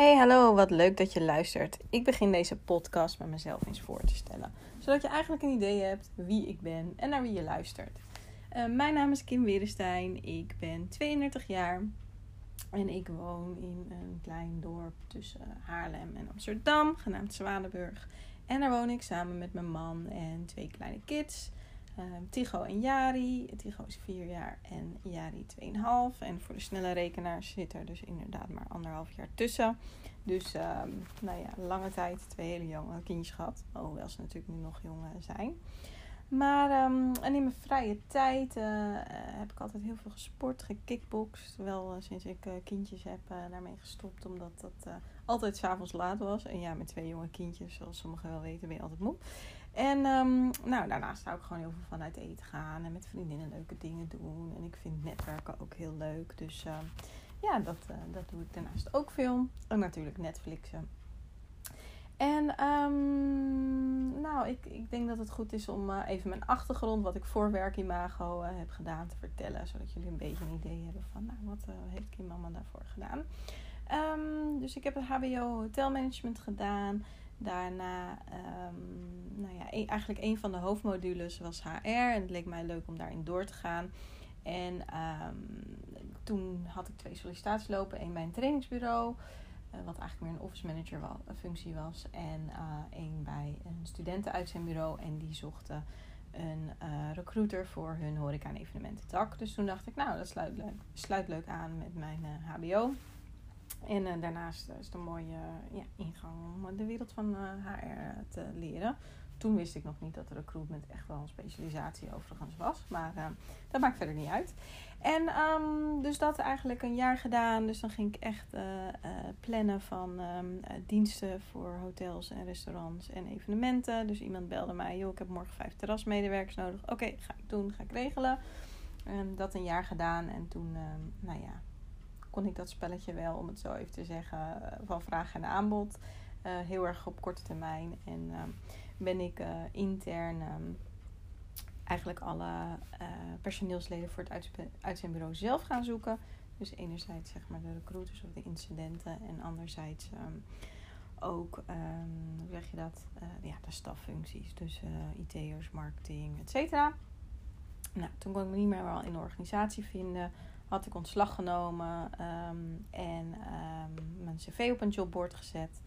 Hey, hallo, wat leuk dat je luistert. Ik begin deze podcast met mezelf eens voor te stellen, zodat je eigenlijk een idee hebt wie ik ben en naar wie je luistert. Uh, mijn naam is Kim Werenstein, ik ben 32 jaar en ik woon in een klein dorp tussen Haarlem en Amsterdam, genaamd Zwanenburg. En daar woon ik samen met mijn man en twee kleine kids. Um, Tigo en Jari. Tigo is 4 jaar en Jari 2,5. En voor de snelle rekenaars zit er dus inderdaad maar anderhalf jaar tussen. Dus um, nou ja, lange tijd twee hele jonge kindjes gehad. Hoewel ze natuurlijk nu nog jong zijn. Maar en in mijn vrije tijd uh, heb ik altijd heel veel gesport, gekickboxd. Wel sinds ik kindjes heb daarmee gestopt, omdat dat altijd s'avonds laat was. En ja, met twee jonge kindjes, zoals sommigen wel weten, ben je altijd moe. En um, nou, daarnaast zou ik gewoon heel veel vanuit eten gaan en met vriendinnen leuke dingen doen. En ik vind netwerken ook heel leuk. Dus uh, ja, dat, uh, dat doe ik daarnaast ook veel. En natuurlijk Netflixen. En um, nou, ik, ik denk dat het goed is om uh, even mijn achtergrond, wat ik voor Werkimago heb gedaan, te vertellen. Zodat jullie een beetje een idee hebben van, nou, wat heeft Kim Mama daarvoor gedaan. Dus ik heb het HBO Hotelmanagement gedaan. Daarna, um, nou ja, een, eigenlijk een van de hoofdmodules was HR. En het leek mij leuk om daarin door te gaan. En um, toen had ik twee sollicitaties lopen. Eén bij een trainingsbureau, uh, wat eigenlijk meer een office manager een functie was. En uh, één bij een studentenuitzendbureau. En die zochten een uh, recruiter voor hun horeca- en evenemententak. Dus toen dacht ik, nou, dat sluit sluit leuk aan met mijn HBO. En uh, daarnaast is het een mooie ja, ingang om de wereld van HR te leren. Toen wist ik nog niet dat recruitment echt wel een specialisatie overigens was. Maar dat maakt verder niet uit. En um, dus dat eigenlijk een jaar gedaan. Dus dan ging ik echt plannen van um, diensten voor hotels en restaurants en evenementen. Dus iemand belde mij, joh, ik heb morgen vijf terrasmedewerkers nodig. Oké, ga ik doen, ga ik regelen. En dat een jaar gedaan. En toen, um, nou ja, kon ik dat spelletje wel, om het zo even te zeggen, van vraag en aanbod. Uh, heel erg op korte termijn. En uh, ben ik uh, intern um, eigenlijk alle personeelsleden voor het uitzendbureau zelf gaan zoeken. Dus enerzijds zeg maar de recruiters of de incidenten en anderzijds um, ook, hoe zeg je dat, ja, de staffuncties. Dus IT'ers, marketing, et cetera. Nou, toen kon ik me niet meer wel in de organisatie vinden had ik ontslag genomen um, en um, mijn cv op een jobboard gezet.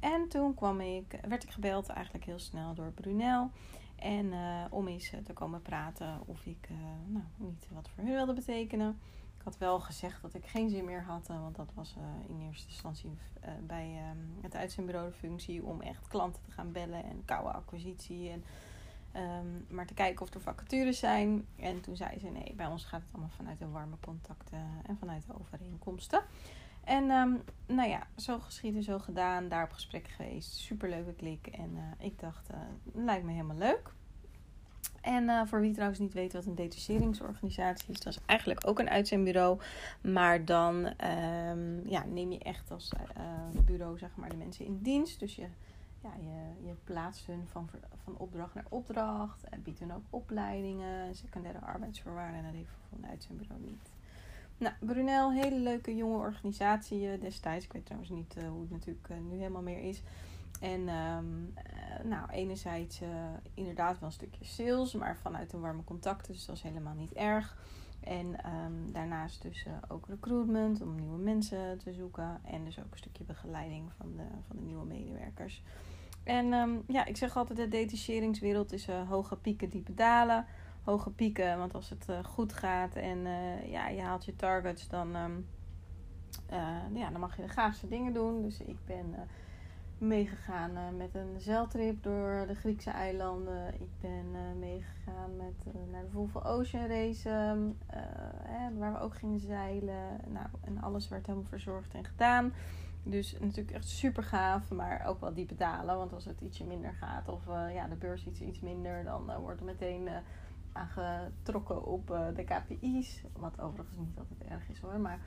En toen kwam ik, werd ik gebeld eigenlijk heel snel door Brunel. En uh, om eens te komen praten of ik uh, nou, niet wat voor hun wilde betekenen. Ik had wel gezegd dat ik geen zin meer had, want dat was in eerste instantie bij um, het uitzendbureau de functie om echt klanten te gaan bellen en koude acquisitie. En Um, maar te kijken of er vacatures zijn. En toen zei ze: nee, bij ons gaat het allemaal vanuit de warme contacten en vanuit de overeenkomsten. En um, nou ja, zo geschieden, zo gedaan. Daar op gesprek geweest. Superleuke klik. En uh, ik dacht: uh, lijkt me helemaal leuk. En uh, voor wie trouwens niet weet wat een detacheringsorganisatie is, dat is eigenlijk ook een uitzendbureau. Maar dan um, ja, neem je echt als bureau zeg maar, de mensen in dienst. Dus je ja, je, plaatst hun van, van opdracht naar opdracht. En biedt hun ook opleidingen, secundaire arbeidsvoorwaarden. En dat heeft van het uitzendbureau niet. Nou, Brunel, hele leuke jonge organisatie destijds. Ik weet trouwens niet uh, hoe het natuurlijk uh, nu helemaal meer is. En uh, nou, enerzijds inderdaad wel een stukje sales, maar vanuit een warme contacten. Dus dat is helemaal niet erg. En um, daarnaast dus ook recruitment om nieuwe mensen te zoeken. En dus ook een stukje begeleiding van de, van de nieuwe medewerkers. En um, ja, ik zeg altijd, de detacheringswereld is uh, hoge pieken, diepe dalen. Hoge pieken, want als het uh, goed gaat en uh, ja, je haalt je targets, dan, um, ja, dan mag je de gaafste dingen doen. Dus ik ben meegegaan met een zeiltrip door de Griekse eilanden. Ik ben meegegaan met, naar de Volvo Ocean Race, hè, waar we ook gingen zeilen. Nou, en alles werd helemaal verzorgd en gedaan. Dus natuurlijk echt super gaaf, maar ook wel diepe dalen. Want als het ietsje minder gaat of uh, ja, de beurs iets, iets minder, dan uh, wordt er meteen uh, aangetrokken op de KPI's. Wat overigens niet altijd erg is hoor. Maar,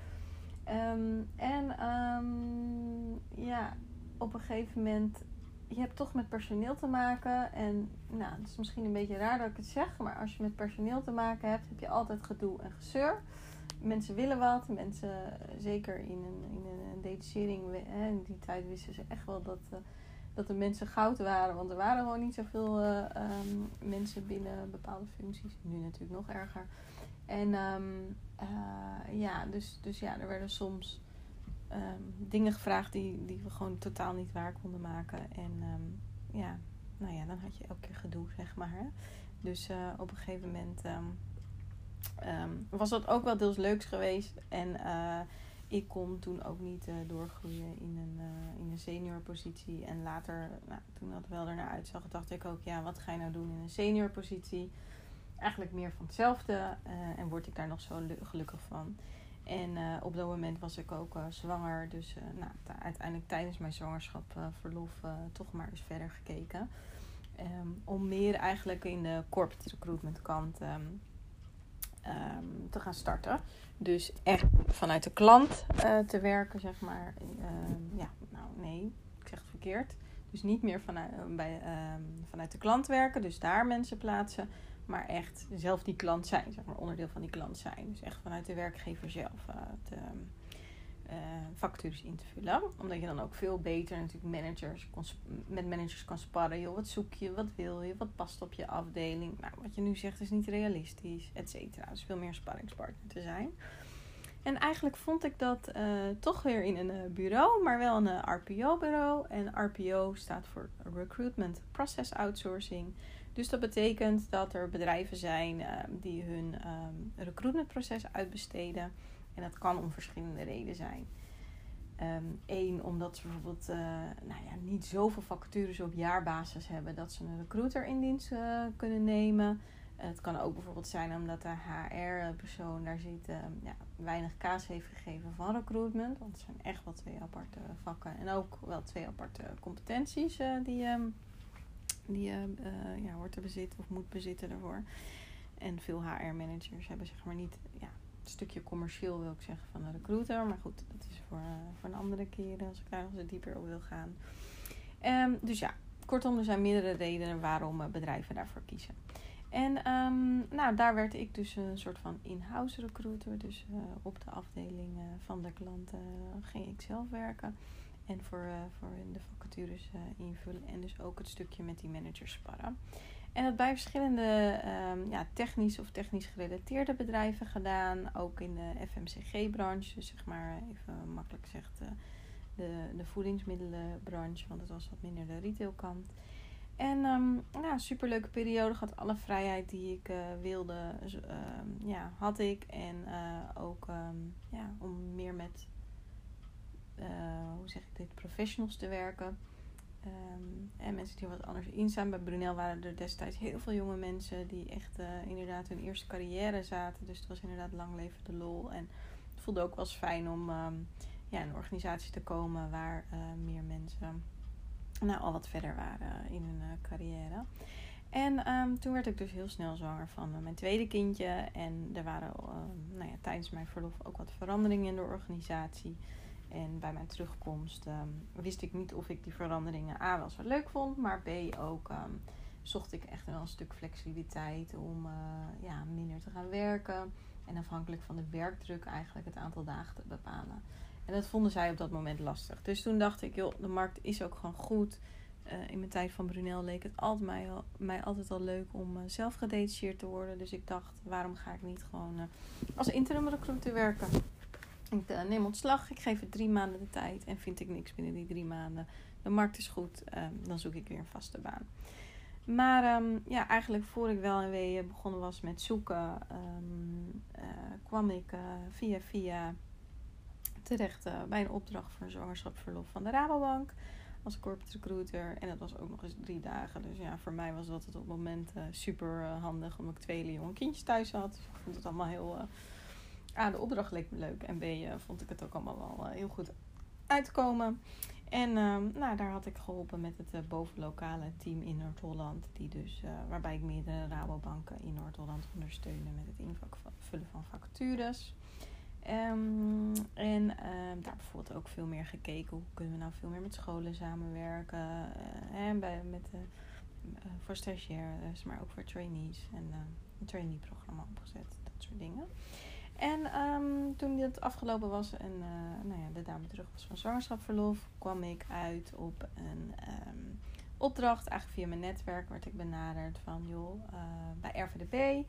um, en um, ja, op een gegeven moment, je hebt toch met personeel te maken. En nou, het is misschien een beetje raar dat ik het zeg, maar als je met personeel te maken hebt, heb je altijd gedoe en gezeur mensen willen wat. Mensen, zeker in een, in een detachering, in die tijd wisten ze echt wel dat, dat de mensen goud waren. Want er waren gewoon niet zoveel um, mensen binnen bepaalde functies. Nu natuurlijk nog erger. En um, ja, dus, dus ja, er werden soms um, dingen gevraagd die, die we gewoon totaal niet waar konden maken. En ja, nou ja, dan had je elke keer gedoe, zeg maar. Dus op een gegeven moment was dat ook wel deels leuks geweest. En ik kon toen ook niet uh, doorgroeien in een, in een senior positie. En later, nou, toen dat wel ernaar uitzag, dacht ik ook, ja, wat ga je nou doen in een senior positie? Eigenlijk meer van hetzelfde. en word ik daar nog zo gelukkig van. En op dat moment was ik ook zwanger. Dus nou, uiteindelijk tijdens mijn zwangerschap verlof toch maar eens verder gekeken. Um, om meer eigenlijk in de corporate recruitment kant um, um, te gaan starten. Dus echt vanuit de klant uh, te werken, zeg maar. ja, nou nee, ik zeg het verkeerd. Dus niet meer vanuit, eh, bij, vanuit de klant werken, dus daar mensen plaatsen. Maar echt zelf die klant zijn, zeg maar, onderdeel van die klant zijn. Dus echt vanuit de werkgever zelf te, uh, vacatures in te vullen. Omdat je dan ook veel beter natuurlijk managers met managers kan sparren. Joh, wat zoek je, wat wil je, wat past op je afdeling. Nou, wat je nu zegt is niet realistisch, et cetera. Dus veel meer sparringspartner te zijn. En eigenlijk vond ik dat uh, toch weer in een uh, bureau, maar wel een RPO-bureau. En RPO staat voor Recruitment Process Outsourcing. Dus dat betekent dat er bedrijven zijn die hun um, recruitmentproces uitbesteden en dat kan om verschillende redenen zijn. Eén, um, omdat ze bijvoorbeeld uh, nou ja, niet zoveel vacatures op jaarbasis hebben dat ze een recruiter in dienst uh, kunnen nemen. het kan ook bijvoorbeeld zijn omdat de HR-persoon daar zit uh, ja, weinig kaas heeft gegeven van recruitment. Want het zijn echt wel twee aparte vakken en ook wel twee aparte competenties die, um, die ja, hoort te bezitten of moet bezitten daarvoor. En veel HR-managers hebben zeg maar niet ja, stukje commercieel wil ik zeggen van de recruiter. Maar goed, dat is voor, uh, voor een andere keer als ik daar eens dieper op wil gaan. Um, dus ja, kortom, er zijn meerdere redenen waarom uh, bedrijven daarvoor kiezen. En um, nou, daar werd ik dus een soort van in-house recruiter. Dus uh, op de afdeling van de klanten ging ik zelf werken. En voor, voor de vacatures invullen. En dus ook het stukje met die managers sparren. En dat bij verschillende um, ja, technisch of technisch gerelateerde bedrijven gedaan. Ook in de FMCG-branche, dus zeg maar even makkelijk gezegd uh, de, de voedingsmiddelenbranche, want het was wat minder de retailkant. En um, nou, superleuke periode, had alle vrijheid die ik uh, wilde, uh, ja, had ik. En uh, ook ja, om meer met, hoe zeg ik dit, professionals te werken. Um, en mensen die wat anders in staan. Bij Brunel waren er destijds heel veel jonge mensen die echt uh, inderdaad hun eerste carrière zaten. Dus het was inderdaad lang leven de lol. En het voelde ook wel eens fijn om um, ja, in een organisatie te komen waar uh, meer mensen nou, al wat verder waren in hun uh, carrière. En um, toen werd ik dus heel snel zwanger van mijn tweede kindje. En er waren nou ja, tijdens mijn verlof ook wat veranderingen in de organisatie. En bij mijn terugkomst um, wist ik niet of ik die veranderingen A wel zo leuk vond, maar B ook um, zocht ik echt wel een stuk flexibiliteit om uh, ja, minder te gaan werken. En afhankelijk van de werkdruk eigenlijk het aantal dagen te bepalen. En dat vonden zij op dat moment lastig. Dus toen dacht ik, joh, de markt is ook gewoon goed. Uh, in mijn tijd van Brunel leek het altijd mij, altijd al leuk om uh, zelf gedetacheerd te worden. Dus ik dacht, waarom ga ik niet gewoon als interim recruiter werken? Ik uh, neem ontslag, ik geef het drie maanden de tijd en vind ik niks binnen die drie maanden. De markt is goed, uh, dan zoek ik weer een vaste baan. Maar um, ja, eigenlijk voor ik wel en wee begonnen was met zoeken, um, uh, kwam ik via via terecht bij een opdracht voor een zwangerschapsverlof van de Rabobank als corporate recruiter. En dat was ook nog eens drie dagen. Dus ja, voor mij was dat op het moment super handig omdat ik twee jonge kindjes thuis had. Dus ik vond het allemaal heel A, de opdracht leek me leuk. En B, uh, vond ik het ook allemaal wel uh, heel goed uitkomen. En uh, nou, daar had ik geholpen met het uh, bovenlokale team in Noord-Holland. Die dus, waarbij ik meerdere Rabobanken in Noord-Holland ondersteunde met het invullen van vacatures. Um, en ehm, daar bijvoorbeeld ook veel meer gekeken. Hoe kunnen we nou veel meer met scholen samenwerken. en bij, met, voor stagiaires, maar ook voor trainees. En een trainee programma opgezet. Dat soort dingen. En um, toen dit afgelopen was en uh, nou ja, de dame terug was van zwangerschapsverlof, kwam ik uit op een um, opdracht. Eigenlijk via mijn netwerk werd ik benaderd van joh, uh, bij RVDB.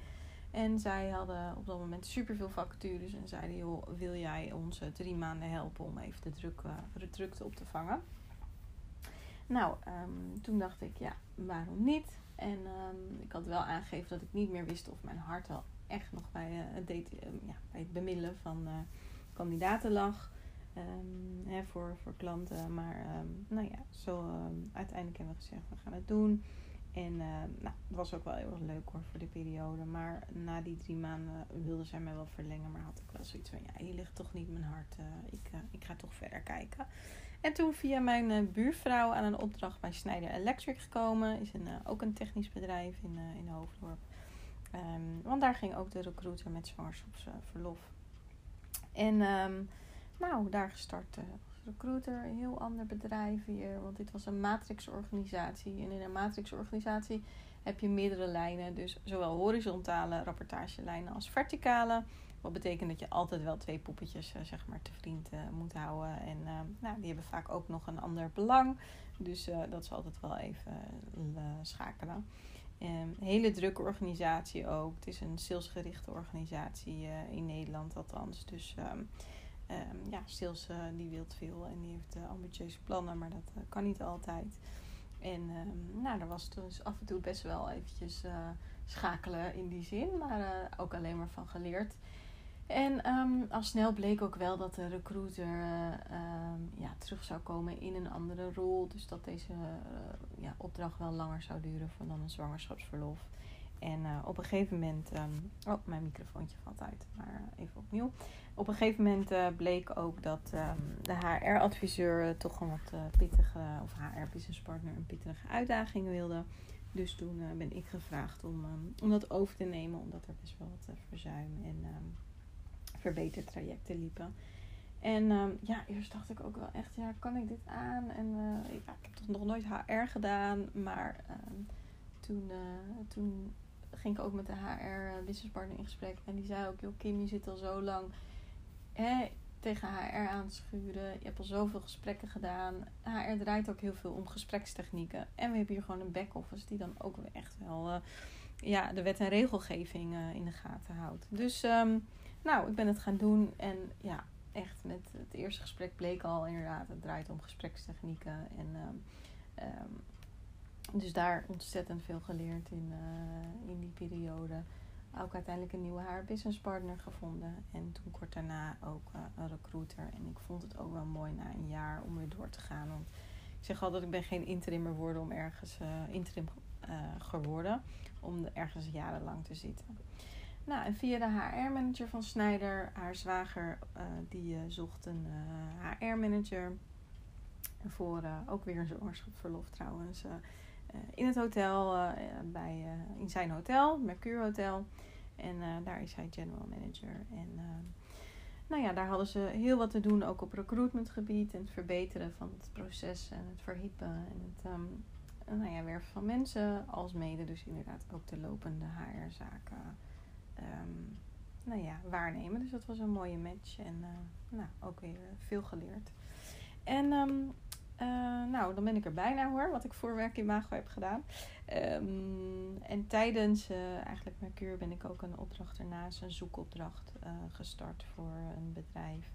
En zij hadden op dat moment superveel vacatures en zeiden joh, wil jij ons drie maanden helpen om even de, druk, de drukte op te vangen? Nou, um, toen dacht ik ja, waarom niet? En ik had wel aangegeven dat ik niet meer wist of mijn hart al echt nog bij, uh, het, date, uh, ja, bij bemiddelen van uh, kandidaten lag. Um, hè, voor, voor klanten. Maar um, nou ja, zo uiteindelijk hebben we gezegd, we gaan het doen. En nou, het was ook wel heel erg leuk hoor voor de periode. Maar na die drie maanden wilde zij mij wel verlengen. Maar had ik wel zoiets van, ja, hier ligt toch niet mijn hart. ik, ik ga toch verder kijken. En toen via mijn buurvrouw aan een opdracht bij Schneider Electric gekomen. Is een, ook een technisch bedrijf in, in Hoofddorp. Um, want daar ging ook de recruiter met zwangerschapsverlof. En um, nou, daar gestart uh, als recruiter. Een heel ander bedrijf weer. Want dit was een matrixorganisatie. En in een matrixorganisatie heb je meerdere lijnen. Dus zowel horizontale rapportagelijnen als verticale. Wat betekent dat je altijd wel twee poppetjes uh, zeg maar, te vriend uh, moet houden. En uh, nou, die hebben vaak ook nog een ander belang. Dus dat is altijd wel even schakelen. Um, hele drukke organisatie ook. Het is een salesgerichte organisatie uh, in Nederland althans. Dus um, um, ja, sales uh, die wil veel en die heeft uh, ambitieuze plannen, maar dat kan niet altijd. En nou, daar was dus af en toe best wel eventjes schakelen in die zin, maar ook alleen maar van geleerd. En um, al snel bleek ook wel dat de recruiter uh, um, ja, terug zou komen in een andere rol. Dus dat deze uh, ja, opdracht wel langer zou duren dan een zwangerschapsverlof. En uh, op een gegeven moment. Um, oh, mijn microfoontje valt uit, maar even opnieuw. Op een gegeven moment bleek ook dat de HR-adviseur toch een wat pittige, of HR-business partner, een pittige uitdaging wilde. Dus toen ben ik gevraagd om, om dat over te nemen, omdat er best wel wat verzuim en verbetertrajecten liepen. En um, ja, eerst dacht ik ook wel echt, ja, kan ik dit aan? En ja, ik heb toch nog nooit HR gedaan. Maar um, toen, uh, toen ging ik ook met de HR business partner in gesprek. En die zei ook, joh Kim, je zit al zo lang hè, tegen HR aan te schuren. Je hebt al zoveel gesprekken gedaan. HR draait ook heel veel om gesprekstechnieken. En we hebben hier gewoon een back-office die dan ook echt wel ja, de wet en regelgeving in de gaten houdt. Dus... Um, nou, ik ben het gaan doen en ja, echt met het eerste gesprek bleek al inderdaad, het draait om gesprekstechnieken. En um, um, dus daar ontzettend veel geleerd in, uh, in die periode. Ook uiteindelijk een nieuwe haar business partner gevonden. En toen kort daarna ook uh, een recruiter. En ik vond het ook wel mooi na een jaar om weer door te gaan. Want ik zeg altijd, ik ben geen interimmer worden om ergens uh, interim geworden. Om ergens jarenlang te zitten. Nou, en via de HR-manager van Snijder, haar zwager, uh, die uh, zocht een HR-manager voor ook weer een zwangerschapsverlof trouwens. in het hotel, bij, in zijn hotel, Mercure Hotel. En daar is hij general manager. En nou ja, daar hadden ze heel wat te doen, ook op recruitmentgebied en het verbeteren van het proces en het verhiepen en het um, nou ja, werven van mensen, als mede dus inderdaad ook de lopende HR-zaken um, nou ja, waarnemen. Dus dat was een mooie match en uh, nou, ook weer veel geleerd. En um, uh, nou, dan ben ik er bijna hoor, wat ik voor werk in Mago heb gedaan. Um, en tijdens uh, eigenlijk Mercure ben ik ook een opdracht ernaast, een zoekopdracht gestart voor een bedrijf,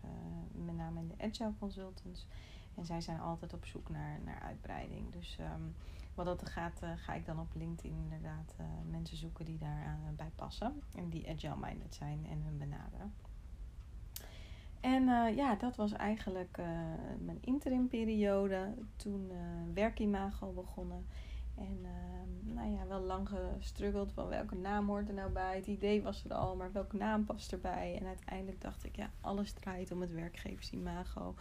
met name in de Agile Consultants. En zij zijn altijd op zoek naar, naar uitbreiding. Dus wat dat gaat, uh, ga ik dan op LinkedIn inderdaad uh, mensen zoeken die daar uh, bij passen. En die agile-minded zijn en hun benaderen. En ja, dat was eigenlijk mijn interim periode. Toen werkimago begonnen. En ehm, nou ja, wel lang gestruggeld van welke naam hoort er nou bij. Het idee was er al, maar welke naam past erbij? En uiteindelijk dacht ik, ja, alles draait om het werkgeversimago.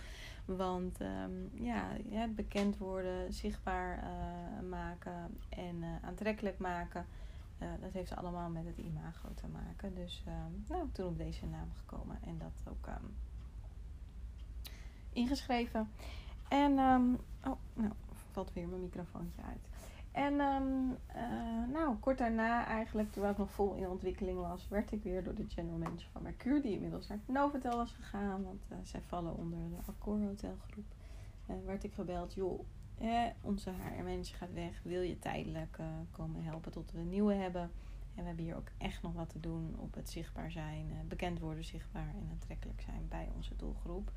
Want um, ja, het bekend worden, zichtbaar uh, maken en uh, aantrekkelijk maken, uh, dat heeft allemaal met het imago te maken. Dus um, nou, toen op deze naam gekomen en dat ook ingeschreven. En, oh, nou, valt weer mijn microfoontje uit. En ehm, eh, nou, kort daarna eigenlijk, terwijl ik nog vol in ontwikkeling was, werd ik weer door de general manager van Mercure, die inmiddels naar Novotel was gegaan, want uh, zij vallen onder de Accor Hotelgroep. Uh, werd ik gebeld, joh, onze HR-manager gaat weg, wil je tijdelijk komen helpen tot we een nieuwe hebben? En we hebben hier ook echt nog wat te doen op het zichtbaar zijn, bekend worden zichtbaar en aantrekkelijk zijn bij onze doelgroep.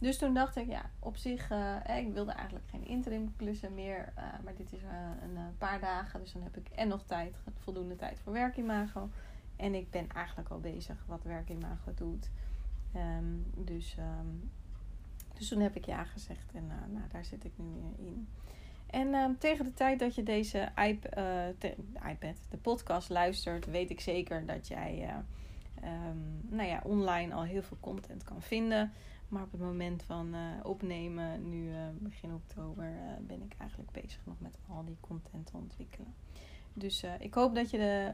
Dus toen dacht ik, ja, op zich, uh, ik wilde eigenlijk geen interim klussen meer. Uh, maar dit is uh, een paar dagen, dus dan heb ik en nog tijd, voldoende tijd voor werkimago. En ik ben eigenlijk al bezig wat werkimago doet. Um, dus, um, dus toen heb ik ja gezegd en nou, daar zit ik nu weer in. En um, tegen de tijd dat je deze iPad, de podcast luistert, weet ik zeker dat jij nou ja, online al heel veel content kan vinden. Maar op het moment van uh, opnemen, nu uh, begin oktober, uh, ben ik eigenlijk bezig nog met al die content te ontwikkelen. Dus ik hoop dat je, de,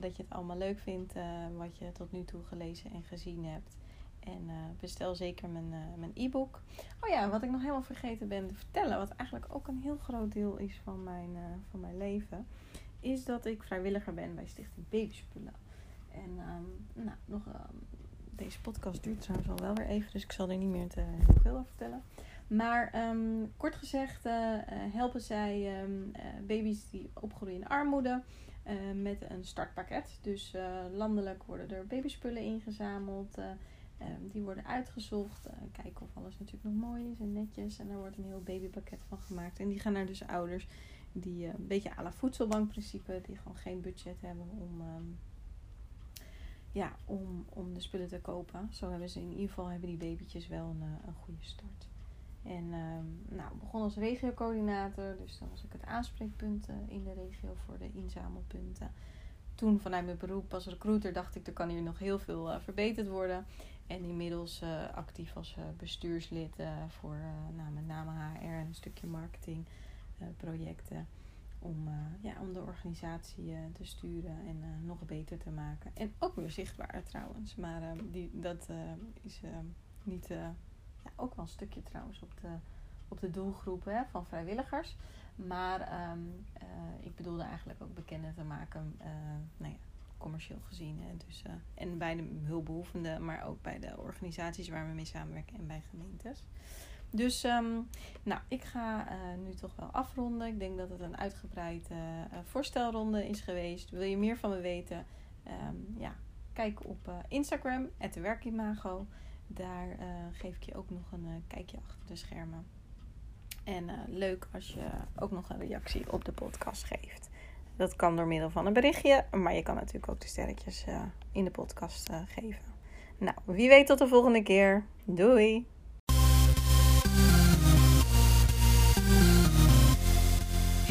dat je het allemaal leuk vindt wat je tot nu toe gelezen en gezien hebt. En bestel zeker mijn, mijn e-book. Oh ja, wat ik nog helemaal vergeten ben te vertellen, wat eigenlijk ook een heel groot deel is van mijn, van mijn leven, is dat ik vrijwilliger ben bij Stichting Babyspullen. En um, nou, nog um, deze podcast duurt trouwens al wel weer even, dus ik zal er niet meer te heel veel over vertellen. Maar um, kort gezegd uh, helpen zij um, uh, baby's die opgroeien in armoede met een startpakket. Dus landelijk worden er babyspullen ingezameld. Um, die worden uitgezocht. kijken of alles natuurlijk nog mooi is en netjes. En er wordt een heel babypakket van gemaakt. En die gaan naar dus ouders die een beetje à la voedselbankprincipe, die gewoon geen budget hebben om ja, om, om de spullen te kopen. Zo hebben ze in ieder geval hebben die babytjes wel een, eh, een goede start. En um, nou, begon als regiocoördinator, dus dan was ik het aanspreekpunt in de regio voor de inzamelpunten. Toen vanuit mijn beroep als recruiter dacht ik, er kan hier nog heel veel uh, verbeterd worden. En inmiddels actief als bestuurslid voor nou, met name HR en een stukje marketing projecten om, uh, ja, om de organisatie uh, te sturen en uh, nog beter te maken. En ook weer zichtbaar trouwens. Maar die, dat is niet. ja, ook wel een stukje trouwens op de, op de doelgroep van vrijwilligers. Maar um, ik bedoelde eigenlijk ook bekender te maken. nou ja, commercieel gezien. Hè. Dus, en bij de hulpbehoevenden, maar ook bij de organisaties waar we mee samenwerken en bij gemeentes. Dus um, nou, ik ga uh, nu toch wel afronden. Ik denk dat het een uitgebreide uh, voorstelronde is geweest. Wil je meer van me weten? Um, ja, kijk op uh, Instagram, werkimago. Daar geef ik je ook nog een kijkje achter de schermen. En leuk als je ook nog een reactie op de podcast geeft. Dat kan door middel van een berichtje, maar je kan natuurlijk ook de sterretjes in de podcast geven. Nou, wie weet tot de volgende keer. Doei!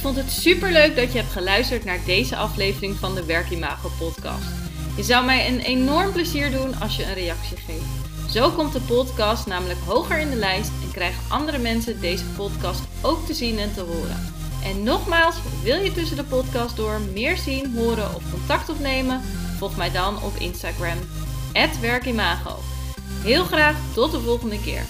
Vond het super leuk dat je hebt geluisterd naar deze aflevering van de Werkimago podcast. Je zou mij een enorm plezier doen als je een reactie geeft. Zo komt de podcast namelijk hoger in de lijst en krijgen andere mensen deze podcast ook te zien en te horen. En nogmaals, wil je tussen de podcast door meer zien, horen of contact opnemen? Volg mij dan op Instagram, werkimago. Heel graag tot de volgende keer.